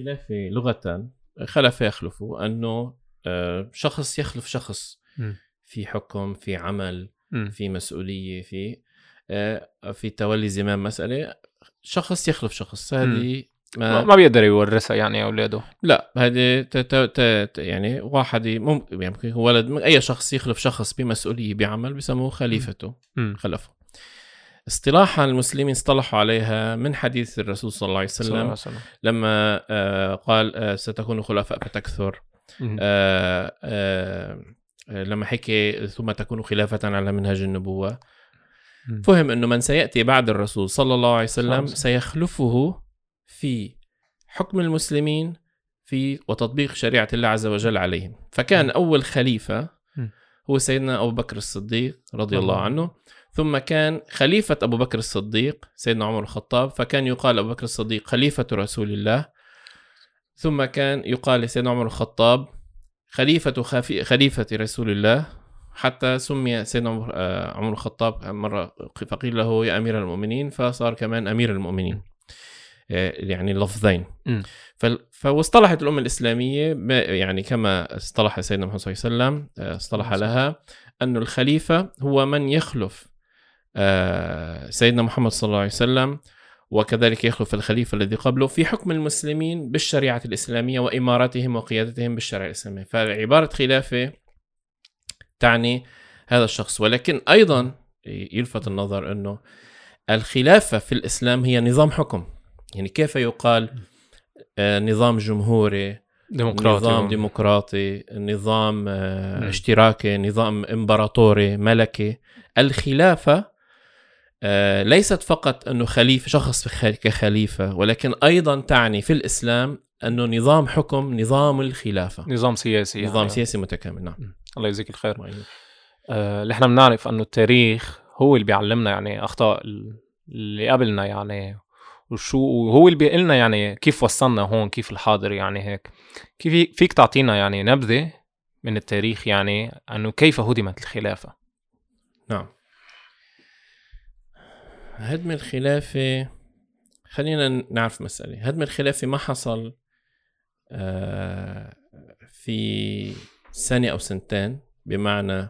الخلافة لغة خلف يخلف أنه آه، شخص يخلف شخص م. في حكم في عمل. في مسؤولية في آه، في تولي زمام مسألة شخص يخلف شخص هذه ما ما بيقدر يورثها يعني أولاده لا هذه يعني واحد ممكن يعني ممكن ولد من أي شخص يخلف شخص بمسؤولية بعمل بسموه خليفته. خلفه اصطلاحا المسلمين اصطلحوا عليها من حديث الرسول صلى الله عليه صلى الله عليه وسلم وسلم لما آه، قال آه، ستكون خلفاء فتكثر. آه، لما حكي ثم تكون خلافة على منهج النبوة. فهم أنه من سيأتي بعد الرسول صلى الله عليه وسلم وسلم. سيخلفه في حكم المسلمين في وتطبيق شريعة الله عز وجل عليهم فكان. أول خليفة. هو سيدنا أبو بكر الصديق رضي الله عنه ثم كان خليفة أبو بكر الصديق سيدنا عمر الخطاب فكان يقال أبو بكر الصديق خليفة رسول الله. ثم كان يقال لسيدنا عمر الخطاب خليفة خافي خليفة رسول الله. حتى سمي سيدنا عمر, آه، عمر الخطاب مرة فقيل له يا أمير المؤمنين فصار كمان أمير المؤمنين. آه، يعني. فال- فاصطلحت الأمة الإسلامية يعني كما اصطلح سيدنا محمد صلى الله عليه وسلم آه، اصطلح لها أن الخليفة هو من يخلف سيدنا محمد صلى الله عليه وسلم وكذلك يخلف الخليفة الذي قبله في حكم المسلمين بالشريعة الإسلامية وإمارتهم وقيادتهم بالشريعة الإسلامية. فعبارة خلافة تعني هذا الشخص. ولكن أيضا يلفت النظر أنه الخلافة في الإسلام هي نظام حكم. يعني كيف يقال آه، نظام جمهوري ديمقراطي. نظام ديمقراطي نظام آه،. اشتراكي نظام إمبراطوري ملكي. الخلافة آه، ليست فقط أنه خليفة شخص كخليفة ولكن أيضا تعني في الإسلام أنه نظام حكم نظام الخلافة. نظام سياسي نظام يعني. سياسي متكامل نعم. الله يجزيك الخير. آه، اللي إحنا بنعرف أنه التاريخ هو اللي بيعلمنا يعني أخطاء ال- اللي قبلنا يعني وشو وهو اللي بيقول لنا يعني كيف وصلنا هون كيف الحاضر يعني هيك. كيف فيك تعطينا يعني نبذة من التاريخ يعني أنه كيف هدمت الخلافة. نعم. هدم الخلافة خلينا نعرف مسألة هدم الخلافة ما حصل آه، في سنة أو سنتين بمعنى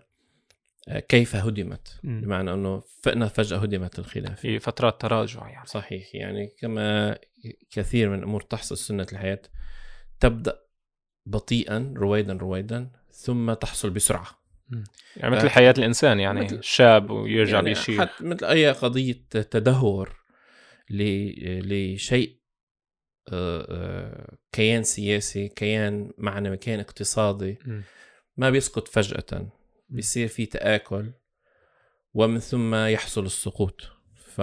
آه، كيف هدمت. بمعنى أنه فإنها فجأة هدمت الخلافة. في فترات تراجع يعني. صحيح يعني كما كثير من الأمور تحصل سنة الحياة تبدأ بطيئا رويدا رويدا ثم تحصل بسرعة. يعني مثل آه، حياة الإنسان يعني مثل- شاب ويرجع يعني بيشيل. حتى مثل أي قضية تدهور ل- لشيء آه، آه، كيان سياسي كيان معنوي كيان اقتصادي. ما بيسقط فجأة. بيصير في تآكل ومن ثم يحصل السقوط. ف...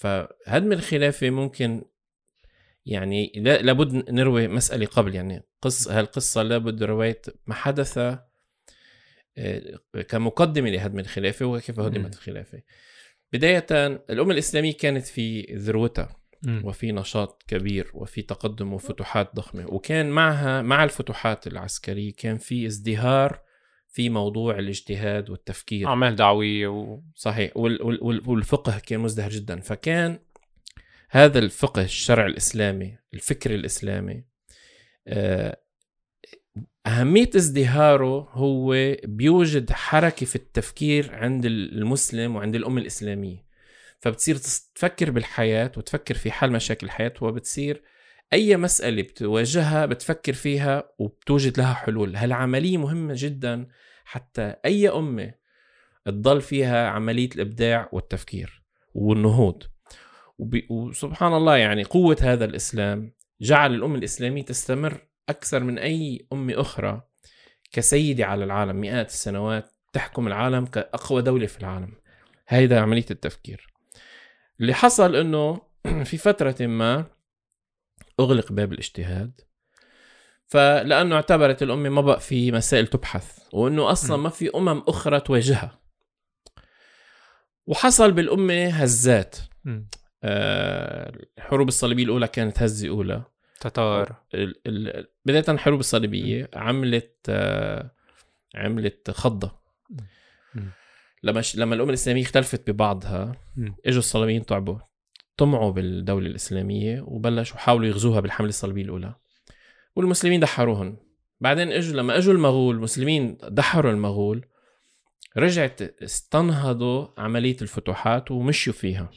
فهدم الخلافة ممكن يعني لا لابد نروي مسألة قبل يعني قصة هالقصة لابد رواية ما حدث كمقدمة لهدم الخلافة وكيف. هدمت الخلافة بداية الأمة الإسلامية كانت في ذروتها. وفي نشاط كبير وفي تقدم وفتوحات ضخمة وكان معها مع الفتوحات العسكرية كان في ازدهار في موضوع الاجتهاد والتفكير أعمال دعوية و... صحيح وال- وال- وال- والفقه كان مزدهر جدا فكان هذا الفقه الشرع الإسلامي الفكر الإسلامي آه، أهمية ازدهاره هو بيوجد حركة في التفكير عند المسلم وعند الأمة الإسلامية. فبتصير تفكر بالحياة وتفكر في حل مشاكل الحياة وبتصير أي مسألة بتواجهها بتفكر فيها وبتوجد لها حلول. هالعملية مهمة جدا حتى أي أمة تضل فيها عملية الإبداع والتفكير والنهوض. وسبحان الله يعني قوة هذا الإسلام جعل الأمة الإسلامية تستمر أكثر من أي أمة أخرى كسيدة على العالم مئات السنوات تحكم العالم كأقوى دولة في العالم. هيدا عملية التفكير. اللي حصل أنه في فترة ما أغلق باب الاجتهاد فلأنه اعتبرت الأمة ما بقى في مسائل تبحث وأنه أصلا. ما في أمم أخرى تواجهها. وحصل بالأمة هزات. آه، الحروب الصليبية الأولى كانت هزة أولى. تتار ال- ال- بداية الحروب الصليبية عملت آه، عملت خضة. لما ش... لما الأمة الإسلامية اختلفت ببعضها. إجوا الصليبيين تعبوا طمعوا بالدولة الإسلامية وبلشوا حاولوا يغزوها بالحملة الصليبية الأولى. والمسلمين دحروهم بعدين إجوا لما إجوا المغول المسلمين دحروا المغول رجعت استنهضوا عملية الفتوحات ومشوا فيها.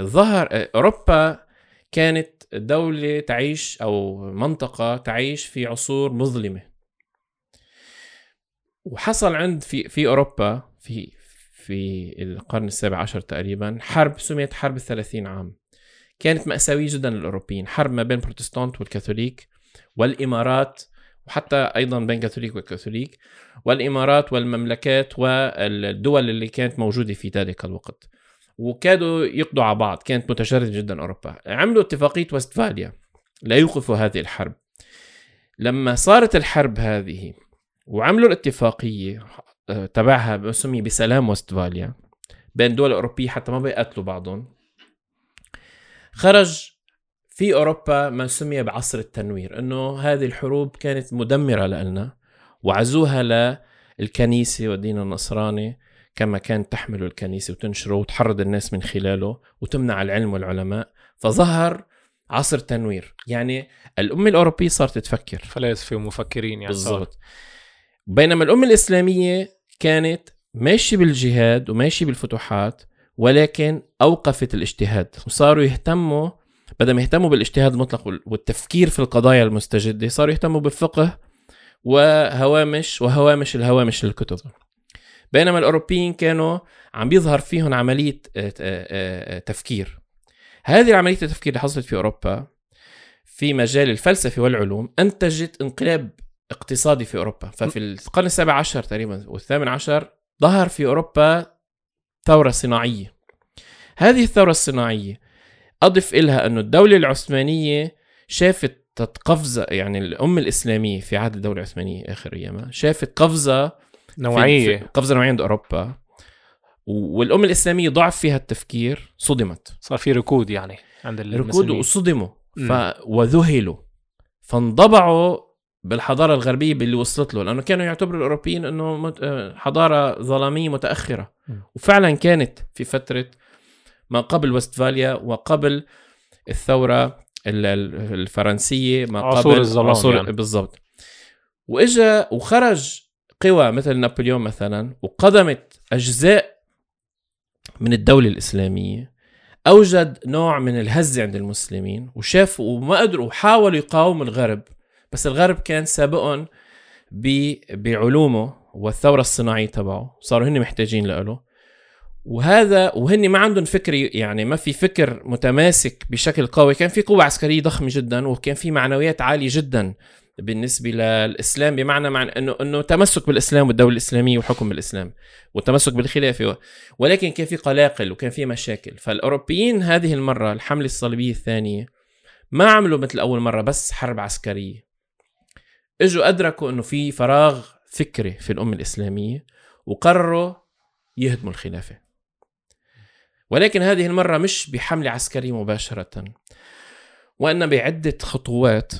ظهر أوروبا كانت دولة تعيش أو منطقة تعيش في عصور مظلمة. وحصل عند في في أوروبا في في القرن السابع عشر تقريبا حرب سميت حرب الثلاثين عام. كانت مأساوية جدا للأوروبيين. حرب ما بين البروتستانت والكاثوليك والإمارات وحتى أيضا بين كاثوليك والكاثوليك والإمارات والمملكات والدول اللي كانت موجودة في ذلك الوقت. وكادوا يقضوا على بعض كانت متشردة جدا أوروبا. عملوا اتفاقية وستفاليا. ليوقفوا هذه الحرب. لما صارت الحرب هذه وعملوا الاتفاقية آه، تبعها سمي بسلام وستفاليا بين دول أوروبية حتى ما بيقتلوا بعضهم خرج في أوروبا ما سمي بعصر التنوير أنه هذه الحروب كانت مدمرة لنا وعزوها للكنيسة والدين النصراني كما كانت تحمله الكنيسة وتنشره وتحرض الناس من خلاله وتمنع العلم والعلماء. فظهر عصر تنوير يعني الأمة الأوروبية صارت تفكر. فلاسفة ومفكرين يعني بالضبط. بينما الأمة الإسلامية كانت ماشي بالجهاد وماشي بالفتوحات ولكن أوقفت الاجتهاد. وصاروا يهتموا بدل ما يهتموا بالاجتهاد المطلق والتفكير في القضايا المستجدة صاروا يهتموا بالفقه وهوامش وهوامش الهوامش للكتب. بينما الأوروبيين كانوا عم بيظهر فيهم عملية آه، آه، آه، تفكير. هذه العملية التفكير اللي حصلت في أوروبا في مجال الفلسفة والعلوم أنتجت انقلاب اقتصادي في أوروبا. ففي القرن السابع عشر تقريبا والثامن عشر ظهر في أوروبا ثورة صناعية. هذه الثورة الصناعية أضف إلها أنه الدولة العثمانية شافت قفزة يعني الأمة الإسلامية في عهد الدولة العثمانية آخر أيامها شافت قفزة نوعية. في قفزة نوعية عند أوروبا. والأمة الإسلامية ضعف فيها التفكير صدمت. صار في ركود يعني عند ركود وصدموا. ف... وذهلوا. فانضبعوا بالحضارة الغربية باللي وصلت له لأنه كانوا يعتبروا الأوروبيين أنه حضارة ظلامية متأخرة. م. وفعلا كانت في فترة ما قبل وستفاليا وقبل الثورة الفرنسية ما قبل عصور الظلام عصور يعني. بالضبط. وإجا وخرج قوى مثل نابليون مثلا وقدمت أجزاء من الدولة الإسلامية أوجد نوع من الهزة عند المسلمين وشافوا وما قدروا وحاولوا يقاوموا الغرب. بس الغرب كان سابقهم بعلومه والثورة الصناعية تبعه. صاروا هن محتاجين له وهذا وهن ما عندهم فكر يعني ما في فكر متماسك بشكل قوي. كان في قوة عسكرية ضخمة جدا وكان في معنويات عالية جدا. بالنسبة للإسلام بمعنى مع أنه أنه تمسك بالإسلام والدولة الإسلامية وحكم بالإسلام والتمسك بالخلافة ولكن كان في قلاقل وكان في مشاكل. فالأوروبيين هذه المرة الحملة الصليبية الثانية ما عملوا مثل أول مرة بس حرب عسكرية. إجوا أدركوا أنه في فراغ فكري في الأمة الإسلامية وقرروا يهدموا الخلافة. ولكن هذه المرة مش بحملة عسكرية مباشرة وإنما بعدة خطوات.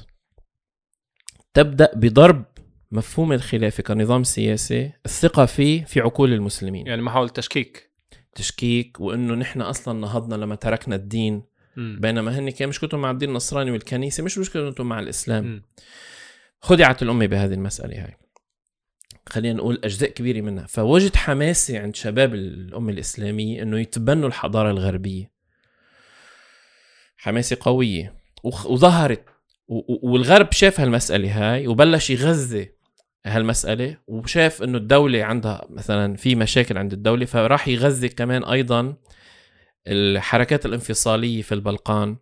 تبدأ بضرب مفهوم الخلافة كنظام سياسي الثقة فيه في عقول المسلمين. يعني محاولة تشكيك. تشكيك وإنه نحن أصلا نهضنا لما تركنا الدين. م. بينما هن كان مشكلتهم مع الدين النصراني والكنيسة مش مشكلتهم مع الإسلام. م. خدعت الأمة بهذه المسألة هاي. خلينا نقول أجزاء كبيرة منها. فوجد حماسة عند شباب الأمة الإسلامية إنه يتبنوا الحضارة الغربية. حماسة قوية. وظهرت والغرب شاف هالمسألة هاي وبلش يغذي هالمسألة وشاف إنه الدولة عندها مثلا في مشاكل عند الدولة فراح يغذي كمان أيضا الحركات الانفصالية في البلقان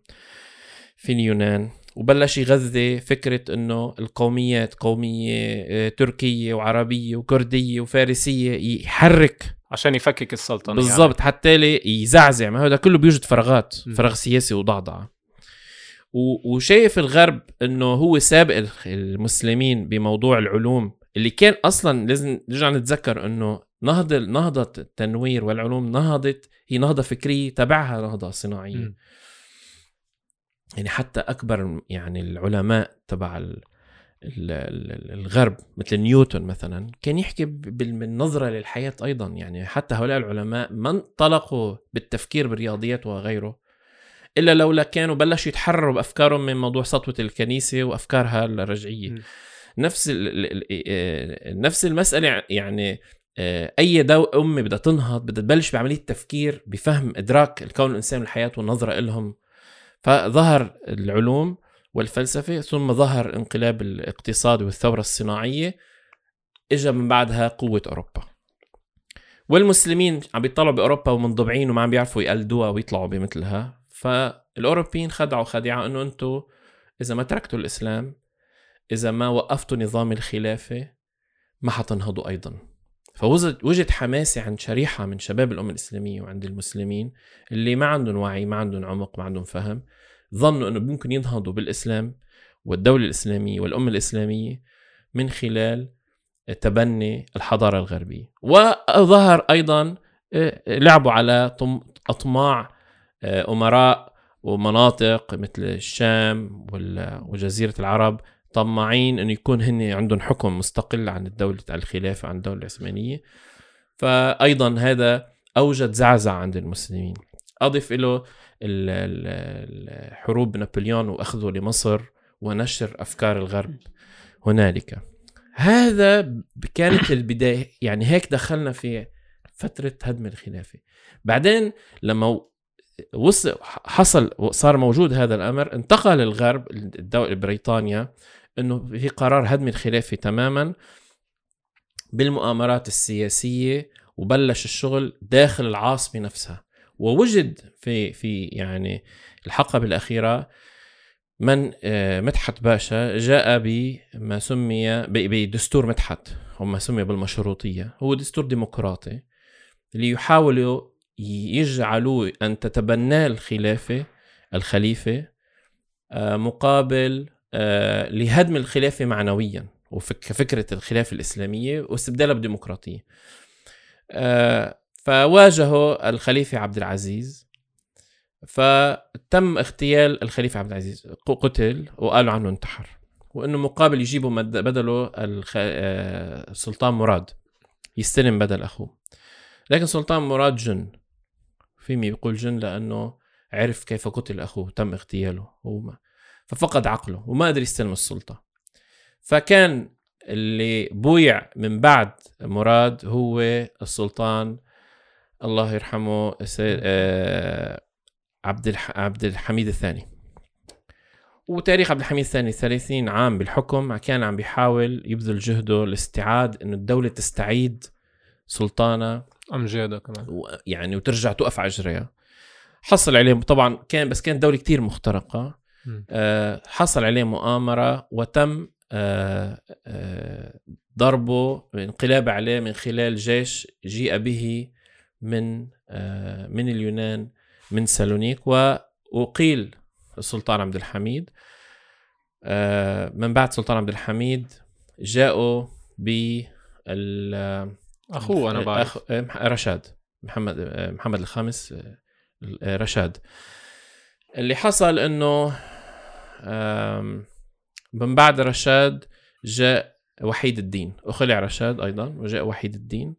في اليونان وبلش يغذي فكرة إنه القوميات قومية آه، تركية وعربية وكردية وفارسية يحرك عشان يفكك السلطنة بالضبط يعني. حتى يزعزع ما هذا كله بيوجد فراغات فراغ سياسي وضعضعة وشايف الغرب إنه هو سابق المسلمين بموضوع العلوم اللي كان أصلا لازم نرجع نتذكر إنه نهضة نهضة التنوير والعلوم نهضت هي نهضة فكرية تبعها نهضة صناعية. م. يعني حتى أكبر يعني العلماء تبع الغرب مثل نيوتن مثلا كان يحكي بالنظرة للحياة أيضا. يعني حتى هؤلاء العلماء ما انطلقوا بالتفكير بالرياضيات وغيره. إلا لولا كانوا بلشوا يتحرروا بأفكارهم من موضوع سطوة الكنيسة وأفكارها الرجعية. م. نفس ال ال نفس المسألة يعني آه، أي دو أمة بدها تنهض بدها تبلش بعملية تفكير بفهم إدراك الكون الانساني للحياه والنظرة لهم فظهر العلوم والفلسفة ثم ظهر الانقلاب الاقتصادي والثورة الصناعية اجى من بعدها قوة أوروبا. والمسلمين عم بيطلعوا بأوروبا ومنضبعين وما عم بيعرفوا يقلدوها ويطلعوا بمثلها. فالاوروبيين خدعوا خديعة انه أنتم اذا ما تركتوا الاسلام اذا ما وقفتوا نظام الخلافة ما حتنهضوا أيضا. فوجد وجد حماسة عند شريحة من شباب الأمة الإسلامية وعند المسلمين اللي ما عندهم وعي ما عندهم عمق ما عندهم فهم ظنوا إنه ممكن ينهضوا بالإسلام والدولة الإسلامية والأمة الإسلامية من خلال تبني الحضارة الغربية. وظهر أيضا آه، لعبوا على أطماع آه، أمراء ومناطق مثل الشام وجزيرة العرب طماعين انه يكون هن عندهم حكم مستقل عن الدولة الخلافة عن الدولة العثمانية. فايضا هذا أوجد زعزع عند المسلمين. أضف له الحروب نابليون واخذه لمصر ونشر أفكار الغرب هنالك. هذا كانت البداية يعني هيك دخلنا في فترة هدم الخلافة. بعدين لما وصل حصل صار موجود هذا الأمر انتقل الغرب الدولة بريطانيا إنه في قرار هدم الخلافة تماما بالمؤامرات السياسية وبلش الشغل داخل العاصمة نفسها. ووجد في في يعني الحقبة الأخيرة من آه، مدحت باشا جاء بما سمي بدستور مدحت وما سمي بالمشروطية. هو دستور ديمقراطي ليحاولوا يجعلوا أن تتبناه الخلافة الخليفة آه، مقابل آه، لهدم الخلافة معنويا وكفكرة الخلافة الإسلامية واستبدالها بديمقراطية آه، فواجهوا الخليفة عبد العزيز فتم اغتيال الخليفة عبد العزيز قتل وقالوا عنه انتحر وإنه مقابل يجيبوا بدله السلطان مراد يستلم بدل أخوه. لكن سلطان مراد جن. في مي بيقول جن لأنه عرف كيف قتل أخوه تم اغتياله هو ففقد عقله وما قدر يستلم السلطة. فكان اللي بويع من بعد مراد هو السلطان الله يرحمه آه، عبد عبد الحميد الثاني. وتاريخ عبد الحميد الثاني 30 عام بالحكم كان عم بيحاول يبذل جهده لاستعاد إنه الدولة تستعيد سلطانها امجادها كمان. يعني وترجع توقف على اجريها حصل عليه طبعا كان بس كانت دولة كتير مخترقة. آه، حصل عليه مؤامرة وتم آه، آه، ضربه انقلاب عليه من خلال جيش جيء به من من اليونان من سالونيك وأقيل السلطان عبد الحميد. من بعد سلطان عبد الحميد جاءوا ب أخوه أنا بعرف. رشاد. محمد محمد الخامس رشاد. اللي حصل إنه من بعد رشاد جاء وحيد الدين. وخلع رشاد أيضا وجاء وحيد الدين.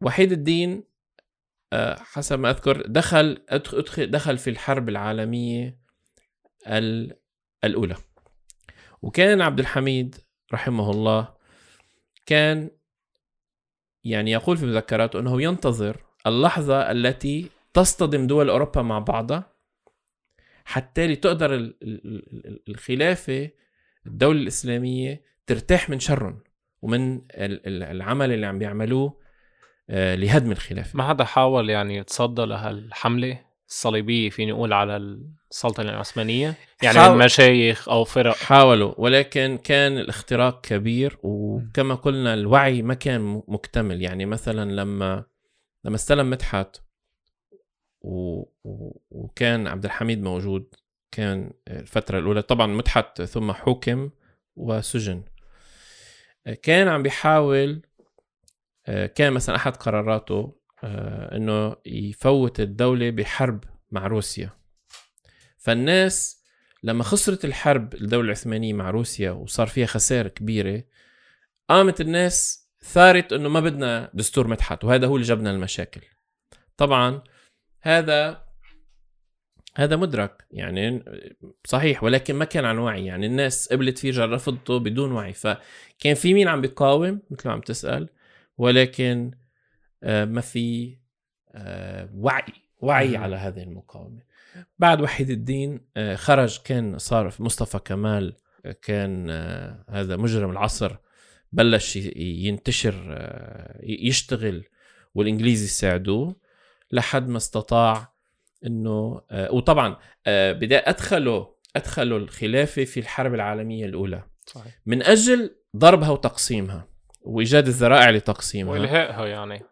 وحيد الدين آه، حسب ما أذكر دخل دخل في الحرب العالمية الأولى. وكان عبد الحميد رحمه الله كان يعني يقول في مذكراته إنه ينتظر اللحظة التي تصطدم دول أوروبا مع بعضها حتى تقدر الخلافة الدولة الإسلامية ترتاح من شرهم ومن العمل اللي عم بيعملوه آه، لهدم الخلافة. ما حدا حاول يعني يتصدى لهالحملة؟ الصليبية فيني أقول على السلطنه العثمانية؟ يعني حاول... مشايخ أو فرق. حاولوا ولكن كان الاختراق كبير وكما قلنا الوعي ما كان مكتمل. يعني مثلا لما لما استلم مدحت و... وكان عبد الحميد موجود كان الفترة الأولى. طبعا مدحت ثم حكم وسجن. كان عم بيحاول كان مثلا أحد قراراته إنه يفوت الدولة بحرب مع روسيا. فالناس لما خسرت الحرب الدولة العثمانية مع روسيا وصار فيها خسائر كبيرة قامت الناس ثارت إنه ما بدنا دستور مدحت وهذا هو اللي جابنا المشاكل طبعا هذا هذا مدرك يعني صحيح ولكن ما كان عن وعي. يعني الناس قبلت فيه رفضته بدون وعي. فكان في مين عم بيقاوم مثل ما عم تسأل ولكن آه، ما في آه، وعي وعي على هذه المقاومة. بعد وحيد الدين آه، خرج كان صار مصطفى كمال كان هذا مجرم العصر بلش ينتشر يشتغل والإنجليزي يساعدوه لحد ما استطاع إنه وطبعا بدا ادخلوا ادخلوا الخلافة في الحرب العالمية الأولى. صحيح. من أجل ضربها وتقسيمها. وإيجاد الذرائع لتقسيمها. وإلهائها يعني.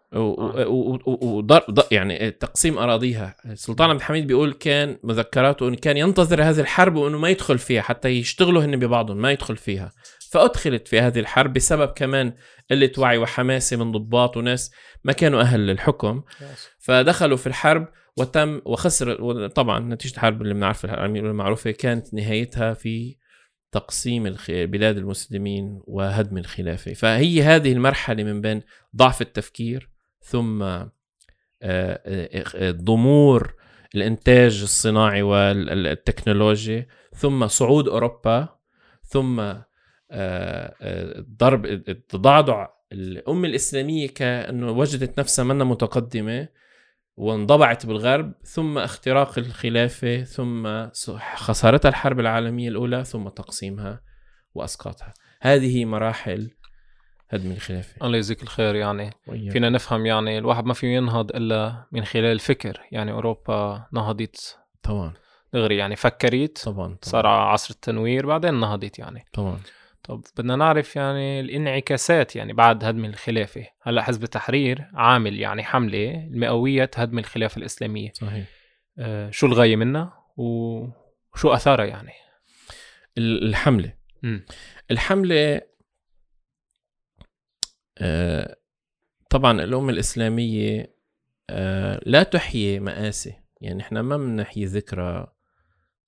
وضرب يعني تقسيم أراضيها. السلطان عبد الحميد بيقول كان مذكراته انه كان ينتظر هذه الحرب وإنه ما يدخل فيها حتى يشتغلوا هن ببعضهم ما يدخل فيها. فأدخلت في هذه الحرب بسبب كمان قلة وعي وحماسة من ضباط وناس ما كانوا أهل للحكم. فدخلوا في الحرب وتم وخسر طبعا نتيجة الحرب اللي بنعرفها المعروفة كانت نهايتها في تقسيم بلاد المسلمين وهدم الخلافة. فهي هذه المرحلة من بين ضعف التفكير ثم آه، آه، آه، ضمور الإنتاج الصناعي والتكنولوجي ثم صعود أوروبا ثم ضرب التضعضع الأمة الإسلامية كأنه وجدت نفسها منا متقدمة. وانضبعت بالغرب ثم اختراق الخلافة ثم خسارتها الحرب العالمية الأولى ثم تقسيمها وأسقاطها. هذه مراحل هدم الخلافة. الله يجزيك الخير يعني وياك. فينا نفهم يعني الواحد ما فيه ينهض إلا من خلال الفكر يعني أوروبا نهضت طبعا. دغري يعني فكرت طبعا, طبعا. صار عصر التنوير بعدين نهضت يعني. طبعا. طب بدنا نعرف يعني الانعكاسات يعني بعد هدم الخلافة. هلأ حزب التحرير عامل يعني حملة المئوية هدم الخلافة الإسلامية. صحيح. آه شو الغاية منها وشو أثارها يعني؟ الحملة. م. الحملة آه طبعا الأمة الإسلامية آه لا تحيي مآسي. يعني إحنا ما بنحيي ذكرى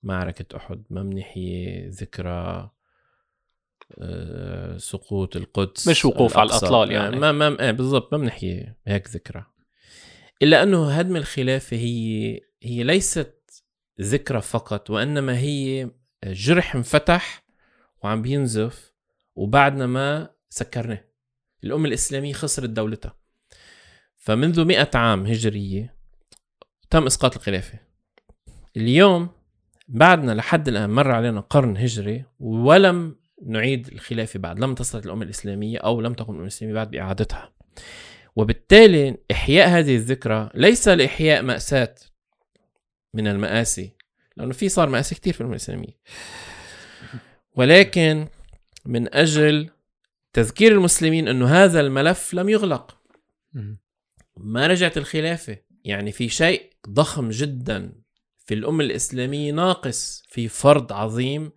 معركة أحد ما بنحيي ذكرى سقوط القدس مش وقوف على الأطلال يعني. ما ما إيه بالضبط ما بنحكي هيك ذكرى. إلا أنه هدم الخلافة هي هي ليست ذكرى فقط وإنما هي جرح انفتح وعم بينزف وبعدنا ما سكرناه. الأمة الإسلامية خسرت دولتها. فمنذ مئة عام هجرية تم إسقاط الخلافة. اليوم بعدنا لحد الآن مر علينا قرن هجري ولم نعيد الخلافة بعد لم تصلت الأمة الإسلامية أو لم تقم الأمة الإسلامية بعد بإعادتها وبالتالي إحياء هذه الذكرى ليس لإحياء مأساة من المآسي لأنه في صار مآسي كثير في الأمة الإسلامية. ولكن من أجل تذكير المسلمين أنه هذا الملف لم يغلق. ما رجعت الخلافة. يعني في شيء ضخم جدا في الأمة الإسلامية ناقص في فرض عظيم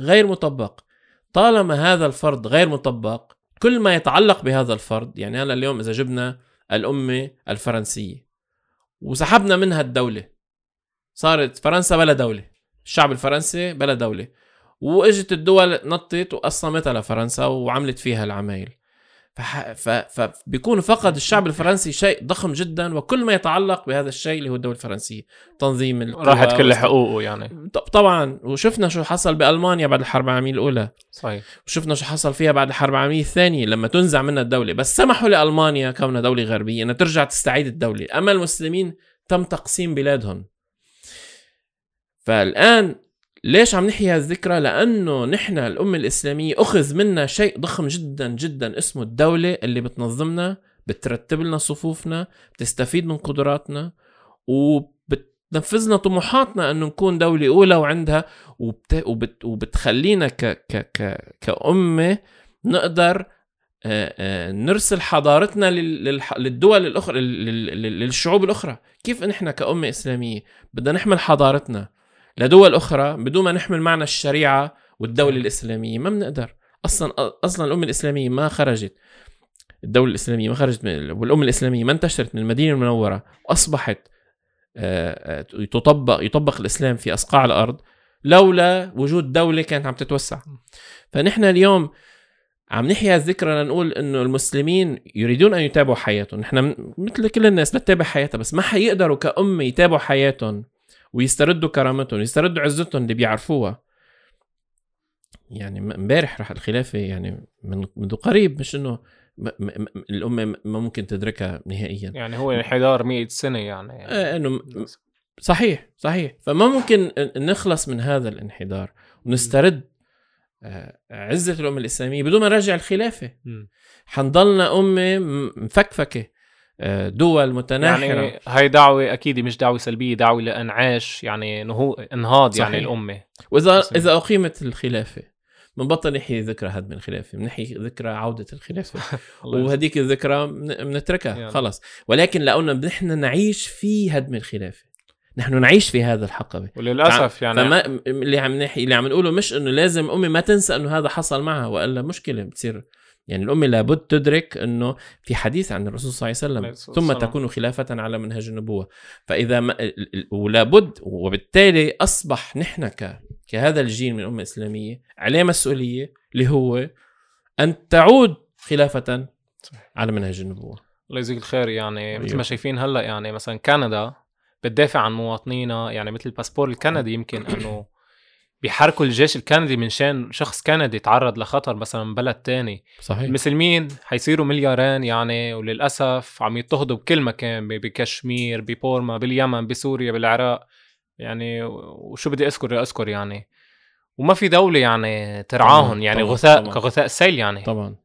غير مطبق. طالما هذا الفرض غير مطبق كل ما يتعلق بهذا الفرض يعني هلا اليوم إذا جبنا الأمة الفرنسية وسحبنا منها الدولة صارت فرنسا بلا دولة الشعب الفرنسي بلا دولة وإجت الدول نطت وقسمتها لفرنسا وعملت فيها العمايل. فبيكون فقد الشعب الفرنسي شيء ضخم جدا وكل ما يتعلق بهذا الشيء اللي هو الدولة الفرنسية. تنظيم راحت كل حقوقه يعني. طبعا وشفنا شو حصل بألمانيا بعد الحرب العالمية الأولى. صحيح. وشفنا شو حصل فيها بعد الحرب العالمية الثانية لما تنزع منها الدولة. بس سمحوا لألمانيا كونها دولة غربية إنها ترجع تستعيد الدولة. أما المسلمين تم تقسيم بلادهم. فالآن ليش عم نحيي هالذكرى؟ لأنه نحن الأمة الإسلامية أخذ منا شيء ضخم جدا جدا اسمه الدولة اللي بتنظمنا بترتب لنا صفوفنا بتستفيد من قدراتنا وبتنفذ لنا طموحاتنا إنه نكون دولة أولى وعندها وبت... وبت... وبتخلينا ك... ك... ك... كأمة نقدر نرسل حضارتنا للدول الأخرى للشعوب الأخرى كيف نحن كأمة إسلامية بدنا نحمل حضارتنا لدول أخرى بدون ما نحمل معنا الشريعة والدولة الإسلامية ما بنقدر. أصلا أصلا الأمة الإسلامية ما خرجت. الدولة الإسلامية ما خرجت من والأمة الإسلامية ما انتشرت من المدينة المنورة واصبحت تطبق يطبق الإسلام في أصقاع الأرض لولا وجود دولة كانت عم تتوسع. فنحن اليوم عم نحيا الذكرى لنقول إنه المسلمين يريدون أن يتابعوا حياتهم. نحن مثل كل الناس بتتابع حياتها بس ما حيقدروا كأمة يتابعوا حياتهم. ويستردوا كرامتهم ويستردوا عزتهم اللي بيعرفوها. يعني امبارح راح الخلافة يعني من منذ قريب مش إنه الأمة ما ممكن تدركها نهائيا. يعني هو انحدار 100 سنة يعني. آه، إنه صحيح صحيح. فما ممكن نخلص من هذا الانحدار ونسترد آه، عزة الأمة الإسلامية بدون ما نرجع الخلافة. حنضلنا أمة مفكفكة. دول متناحرة يعني هاي دعوة أكيد مش دعوة سلبية دعوة لإنعاش يعني نهو إنهاض يعني صحيح. الأمة وإذا صحيح. إذا أقيمت الخلافة بنبطل نحكي ذكرى هدم الخلافة بنحكي ذكرى عودة الخلافة الله يسلمك. وهديك الذكرى بنتركها يعني. خلص ولكن لأنه نحن نعيش في هدم الخلافة نحن نعيش في هذا الحقبة وللأسف يعني فما اللي عم نحكي اللي عم نقوله مش إنه لازم الامه ما تنسى إنه هذا حصل معها وإلا مشكلة بتصير يعني الأمة لابد تدرك إنه في حديث عن الرسول صلى الله عليه وسلم ثم. تكون خلافة على منهج النبوة فإذا ما ولابد وبالتالي أصبح نحن ك كهذا الجيل من الأمة الإسلامية عليه مسؤولية اللي هو أن تعود خلافة على منهج النبوة الله يجزيك الخير يعني مثل أيوه. ما شايفين هلأ يعني مثلا كندا بتدافع عن مواطنينا يعني مثل الباسبور الكندي يمكن إنه بيحركوا الجيش الكندي من شان شخص كندي تعرض لخطر مثلا بلد تاني. صحيح. المسلمين حيصيروا مليارين يعني وللأسف عم يضطهدوا بكل مكان بكشمير ببورما باليمن بسوريا بالعراق. يعني وشو بدي أذكر؟ أذكر يعني. وما في دولة يعني ترعاهم طبعاً، يعني طبعاً، غثاء طبعاً. كغثاء السيل يعني. طبعا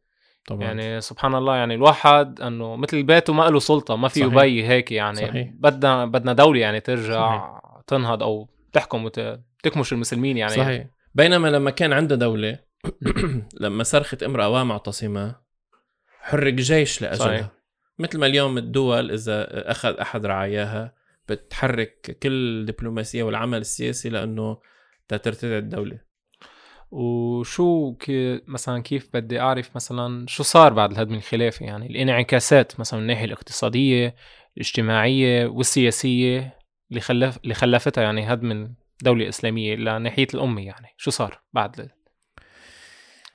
طبعا. يعني سبحان الله يعني الواحد إنه مثل بيته ما له سلطة ما في صحيح. يبي هيك يعني. صحيح. بدنا بدنا دولة يعني ترجع صحيح. تنهض أو تحكم وتكمش المسلمين يعني صحيح بينما لما كان عنده دولة لما صرخت امرأة ومعتصمة حرك جيش لأجلها صحيح. صحيح. مثل ما اليوم الدول إذا أخذ أحد رعاياها بتحرك كل الدبلوماسية والعمل السياسي لأنه ترتدع الدولة وشو كي مثلا كيف بدي أعرف مثلا شو صار بعد الهدم الخلافي يعني الانعكاسات مثلا من الناحية الاقتصادية الاجتماعية والسياسية اللي خلف اللي خلفتها يعني هدم الدولة الاسلاميه لناحية الأمة يعني. شو صار بعد ال-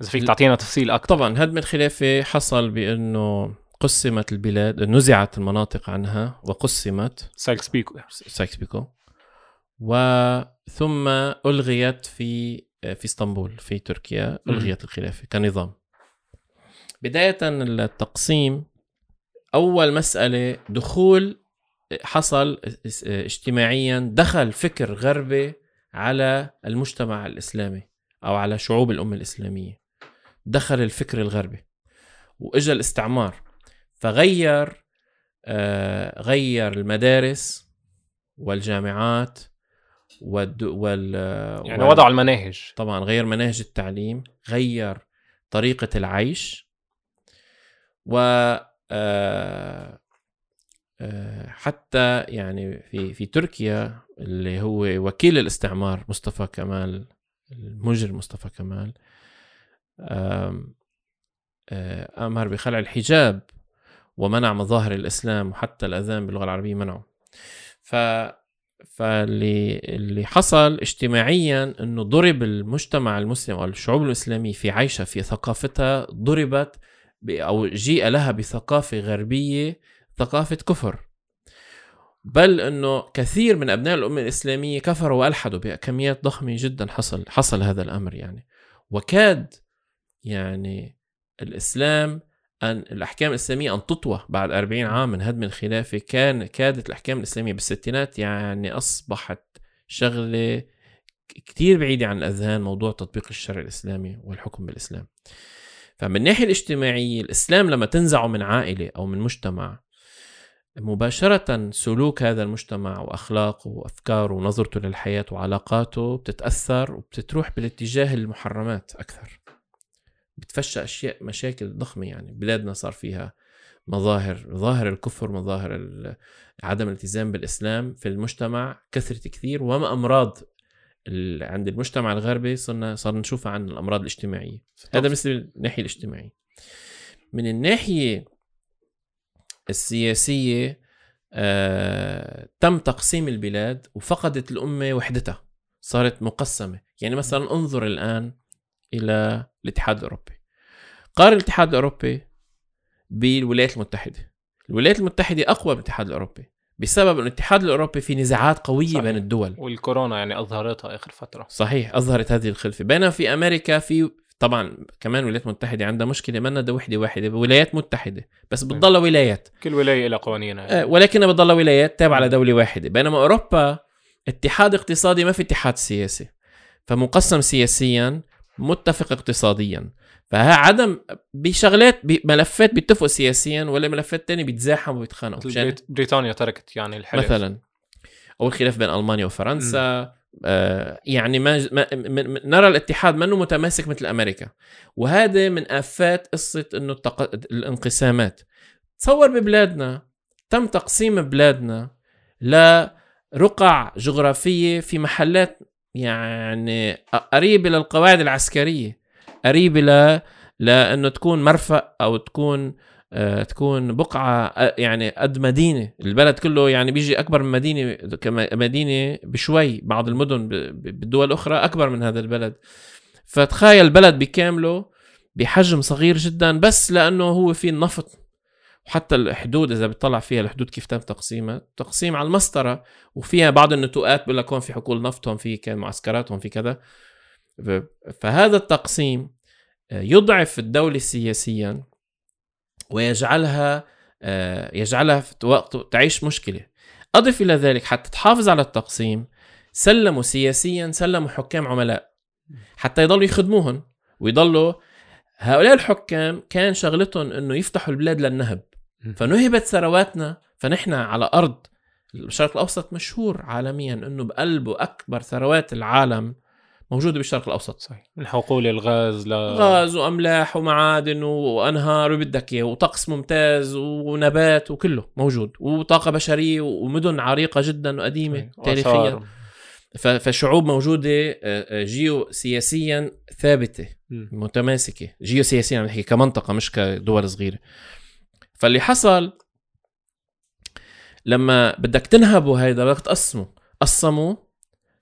إذا فيك تعطينا تفصيل أكثر طبعا هدم الخلافة حصل بأنه قسمت البلاد نزعت المناطق عنها وقسمت سايكس بيكو سايكس بيكو وثم ألغيت في في إسطنبول في تركيا. ألغيت الخلافة كنظام. بداية التقسيم أول مسألة دخول حصل اجتماعيا دخل فكر غربي على المجتمع الإسلامي أو على شعوب الأمة الإسلامية. دخل الفكر الغربي وإجا الاستعمار فغير آه، غير المدارس والجامعات والد... وال يعني وال- وضعوا المناهج. طبعا غير مناهج التعليم غير طريقة العيش و آه، حتى يعني في في تركيا اللي هو وكيل الاستعمار مصطفى كمال المجرم مصطفى كمال آه، أمر بخلع الحجاب ومنع مظاهر الإسلام وحتى الأذان باللغة العربية منعه. ف فاللي اللي حصل اجتماعيا إنه ضرب المجتمع المسلم أو الشعوب الإسلامية في عيشها في ثقافتها ضربت أو جيء لها بثقافة غربية ثقافة كفر. بل إنه كثير من أبناء الأمة الإسلامية كفروا وألحدوا بكميات ضخمة جدا حصل حصل هذا الأمر يعني. وكاد يعني الإسلام أن الأحكام الإسلامية أن تطوى بعد 40 عام من هدم الخلافة. كان كادت الأحكام الإسلامية بالستينات يعني أصبحت شغلة كتير بعيدة عن الأذهان موضوع تطبيق الشرع الإسلامي والحكم بالإسلام. فمن الناحية الاجتماعية الإسلام لما تنزعه من عائلة أو من مجتمع مباشرة سلوك هذا المجتمع وأخلاقه وأفكاره ونظرته للحياة وعلاقاته بتتأثر وبتتروح بالاتجاه المحرمات أكثر. بتفشى أشياء مشاكل ضخمة يعني بلادنا صار فيها مظاهر مظاهر الكفر مظاهر عدم الالتزام بالإسلام في المجتمع كثرت كثير وما أمراض عند المجتمع الغربي صرنا صار نشوفها عن الأمراض الاجتماعية. هذا بالنسبة للناحية الاجتماعية. من الناحية السياسية آه، تم تقسيم البلاد وفقدت الأمة وحدتها صارت مقسمة. يعني مثلا انظر الآن إلى الاتحاد الأوروبي. قارن الاتحاد الأوروبي بالولايات المتحدة. الولايات المتحدة أقوى من الاتحاد الأوروبي بسبب إنه الاتحاد الأوروبي في نزاعات قوية صحيح. بين الدول. والكورونا يعني أظهرتها آخر فترة. صحيح أظهرت هذه الخلفة. بينما في أمريكا في طبعا كمان الولايات المتحده عندها مشكلة منا ده وحدة واحدة ولايات متحدة بس بتضل ولايات. كل ولاية لها قوانينها آه، ولكنها بتضل ولايات تابعة لدولة واحدة. بينما أوروبا اتحاد اقتصادي ما في اتحاد سياسي. فمقسم سياسيا متفق اقتصاديا. فها عدم بشغلات بملفات بيتفقوا سياسيا ولا ملفات تانية بيتزاحموا وبيتخانقوا. بريت- بريطانيا تركت يعني الحلف. مثلا. أو الخلاف بين ألمانيا وفرنسا. آه يعني ما, ما نرى الاتحاد منه متماسك مثل أمريكا. وهذا من آفات قصة إنه التق... الانقسامات. تصور ببلادنا تم تقسيم بلادنا لرقع جغرافية في محلات يعني قريبة للقواعد العسكرية قريبة ل لأنه تكون مرفأ أو تكون آه، تكون بقعة آه، يعني قد مدينة. البلد كله يعني بيجي أكبر من مدينة كمدينة بشوي. بعض المدن بالدول الأخرى أكبر من هذا البلد. فتخيل البلد بكامله بحجم صغير جدا بس لأنه هو في النفط. وحتى الحدود إذا بتطلع فيها الحدود كيف تم تقسيمها؟ تقسيم على المسطرة وفيها بعض النتوءات بيقول لك هون في حقول نفط هون في كان معسكرات هون في كذا. فهذا التقسيم آه، يضعف الدولة سياسيا. ويجعلها آه، يجعلها في وقت تعيش مشكلة. أضف إلى ذلك حتى تحافظ على التقسيم سلموا سياسيا سلموا حكام عملاء حتى يضلوا يخدموهم ويضلوا هؤلاء الحكام كان شغلتهم إنه يفتحوا البلاد للنهب. فنهبت ثرواتنا فنحن على أرض الشرق الأوسط مشهور عالميا إنه بقلبه أكبر ثروات العالم موجوده بالشرق الأوسط. صحيح. من حقول الغاز ل غاز وأملاح ومعادن وأنهار وبدك إياه وطقس ممتاز ونبات وكله موجود وطاقة بشرية ومدن عريقة جدا وقديمة تاريخيا. فشعوب موجودة آه، آه، جيو سياسيا ثابته. متماسكة. جيو سياسيا عم نحكي كمنطقة مش كدول صغيرة. فاللي حصل لما بدك تنهبوا هيدا بدك تقسموا قسموا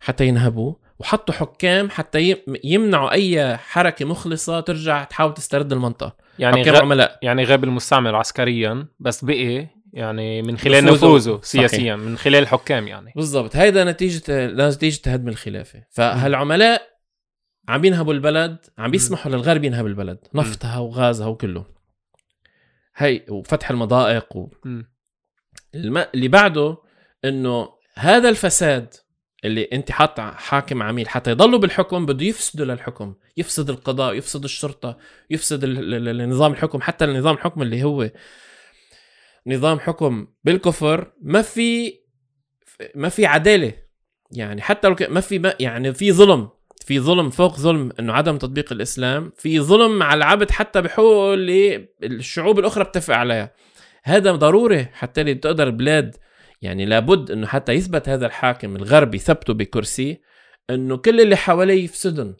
حتى ينهبوا وحطوا حكام حتى يم- يمنعوا أي حركة مخلصة ترجع تحاول تسترد المنطقة. يعني غ... عملاء. يعني غاب المستعمر عسكريا بس بقي يعني من خلال نفوذه. سياسيا من خلال الحكام يعني. بالضبط. هيدا نتيجة نتيجة هدم الخلافة. فهالعملاء عم ينهبوا البلد عم بيسمحوا للغرب ينهب البلد. نفطها وغازها وكله. هي وفتح المضائق و... الم... اللي بعده إنه هذا الفساد اللي انت حاط حاكم عميل حتى يضلوا بالحكم بده يفسدوا للحكم يفسد القضاء يفسد الشرطة يفسد ال- ال- ال- النظام الحكم حتى النظام الحكم اللي هو نظام حكم بالكفر ما في ما في عدالة. يعني حتى لو ما في يعني في ظلم في ظلم فوق ظلم إنه عدم تطبيق الإسلام في ظلم على العبد حتى بحقوقه اللي الشعوب الأخرى بتتفق عليها. هذا ضروري حتى اللي تقدر البلاد يعني لابد إنه حتى يثبت هذا الحاكم الغربي ثبته بكرسي إنه كل اللي حواليه يفسدن.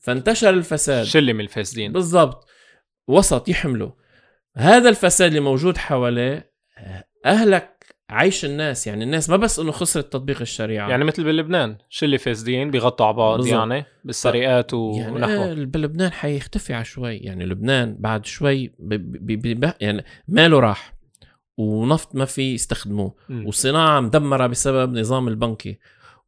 فانتشر الفساد. شلة من الفاسدين. بالضبط. وسط يحمله هذا الفساد اللي موجود حواليه أهلك عيش الناس. يعني الناس ما بس إنه خسرت تطبيق الشريعة. يعني مثل بلبنان. شلة فاسدين بيغطوا على بعض. يعني بالسرقات يعني ونحوه. آه بلبنان حيختفي على شوي. يعني لبنان بعد شوي ب ب ب يعني ماله راح. ونفط ما في يستخدموه. مم. والصناعة مدمرة بسبب نظام البنكي.